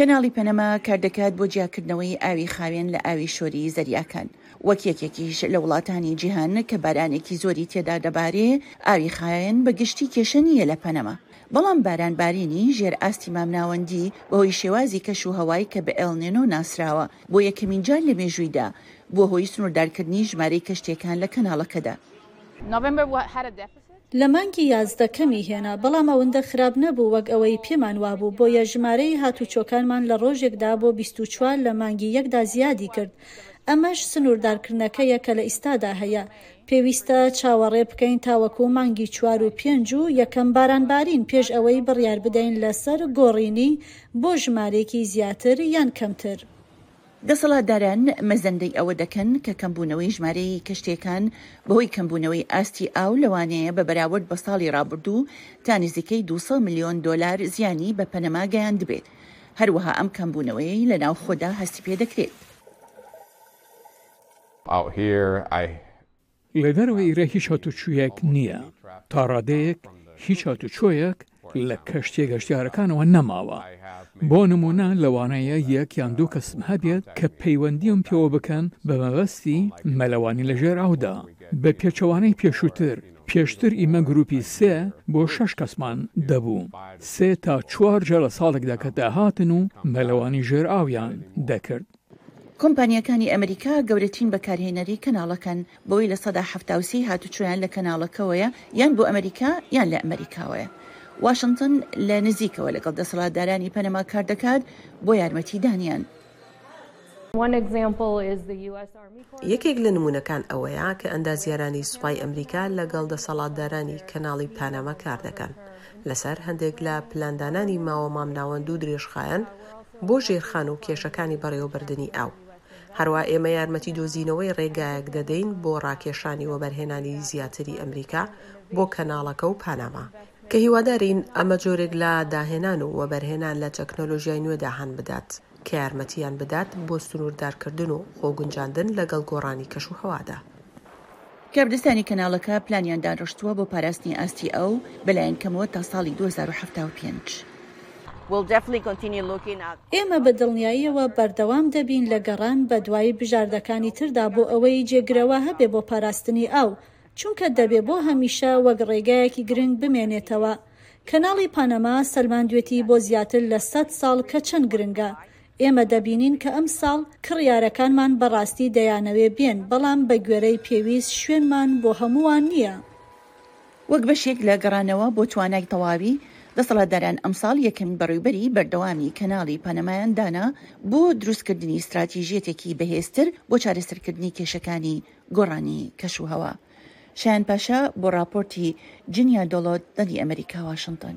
کەناڵی پەنەما کاردەکات بۆ جیاکردنەوەی ئاوی خاوێن لە ئاوی شۆری زەریاکان، وەک یەکێکیش لە وڵاتانی جیهان کە بارانێکی زۆری تێدا دەبارێ، ئاوی خاوێن بە گشتی کێشە نییە لە پەنەما، بەڵام باران بارینی ژێر ئاستی مامناوەندی بەهۆی شێوازی کەش و هەوای کە بە ئێل نێنۆ ناسراوە، بۆ یەکەمین جار لە مێژوویدا بووە هۆی سنووردارکردنی ژمارەی کەشتییەکان لە کەناڵەکەدا. لە مانگی یازدە کەمی هێنا، بەڵام ئەوندە خراپ نەبوو وەک ئەوەی پێمان وابوو، بۆیە ژمارەی هاتوچۆکانمان لە ڕۆژێکدا بۆ بیست و چوار لە مانگی یەکدا زیادی کرد، ئەمەش سنووردارکردنەکەیە کە لە ئیستادا هەیە، پێویستە چاوەڕێ بکەین تاوەکو مانگی چوار و پێنج و یەکەم بارانبارین پێش ئەوەی بڕیار بدەین لەسەر گۆڕینی بۆ ژمارەیەکی زیاتر یان کەمتر. دەسەڵاتداران مەزەندەی ئەوە دەکەن کە کەمبوونەوەی ژمارەی کەشتییەکان بەهۆی کەمبوونەوەی ئاستی ئاو لەوانەیە بە بەراورد بە ساڵی ڕابردوو تا نزیکەی دوو سەد ملیۆن دۆلار زیانی بە پەنەما گەیاندبێت، هەروەها ئەم کەمبوونەوەیەی لە ناوخۆدا هەستی پێدەکرێت. لە دەرەوەی ئێرە هیچ هاتوچوویەک نییە، تا ڕادەیەک هیچ هاتوچۆیەک لە کەشتییە گەشتیارەکانەوە نەماوە، بۆ نموونە لەوانەیە یەک یان دوو کەسم هەبێت کە پەیوەندیم پێوە بکەن بە مەبەستی مەلەوانی لە ژێر ئاودا، بە پێچەوانەی پێشووتر، پێشتر ئیمە گرووپی سێ بۆ شەش کەسمان دەبوو، سێ تا چوار جار لە ساڵێکدا کە دەهاتن و مەلەوانی ژێر ئاویان دەکرد. کۆمپانیاکانی ئەمریکا گەورەترین بەکارهێنەری کەناڵەکەن، بەوەی لە سەدا حەفتا و سێی هاتوچۆیان لە کەناڵەکەوەیە یان بۆ ئەمریکا یان لە ئەمریکاوەیە. واشنتن لە نزیکەوە لەگەڵ دەسەڵاتدارانی پەنەما کاردەکات بۆ یارمەتیدانیان. یەکێک لە نموونەکان ئەوەیە کە ئەندازیارانی سوپای ئەمریکا لەگەڵ دەسەڵاتدارانی کەناڵی پاناما کاردەکەن لەسەر هەندێک لە پلاندانانی ماوە مامناوەند و درێژخایەن بۆ ژێرخان و کێشەکانی بەڕێوەبردنی ئاو. هەروا ئێمە یارمەتی دۆزینەوەی ڕێگایەک دەدەین بۆ ڕاکێشانی وەبەرهێنانی زیاتری ئەمریکا بۆ کەناڵەکە و پاناما، کە هیوادارین ئەمە جۆرێک لە داهێنان و وەبەرهێنان لە تەکنۆلۆژیای نوێدا هان بدات، کە یارمەتییان بدات بۆ سنووردارکردن و خۆگونجاندن لەگەڵ گۆڕانی کەشوهەوادا. کاربەدەستانی کەناڵەکە پلانیان دانرشتووە بۆ پاراستنی ئاستی ئاو بە لایەن کەمەوە تا ساڵی دوو هەزار و حەفتا و پێنج. ئێمە بە دڵنیاییەوە بەردەوام دەبین لە گەڕان بە دوای بژاردەکانی تردا بۆ ئەوەی جێگرەوە هەبێ بۆ پاراستنی ئاو، چونکە دەبێ بۆ هەمیشە وەک ڕێگایەکی گرنگ بمێنێتەوە. کەناڵی پانەما سەلماندوێتی بۆ زیاتر لە سەد ساڵ کە چەند گرنگە. ئێمە دەبینین کە ئەمساڵ کڕیارەکانمان بەڕاستی دەیانەوێ بێن، بەڵام بە گوێرەی پێویست شوێنمان بۆ هەمووان نییە. وەک بەشێک لە گەڕانەوە بۆ توانای تەواوی، دەسەڵاتداران ئەمساڵ یەکەمین بەڕێوبەری بەردەوامی کەناڵی پانەمایان دانا بۆ دروستکردنی ستراتیژیەتێکی بەهێزتر بۆ چارەسەرکردنی کێشەکانی گۆڕانی کەشوهەوا. شایان پاشا بۆ ڕاپۆرتی جنیا دۆڵۆت دەنگی ئەمەریکا واشنتۆن.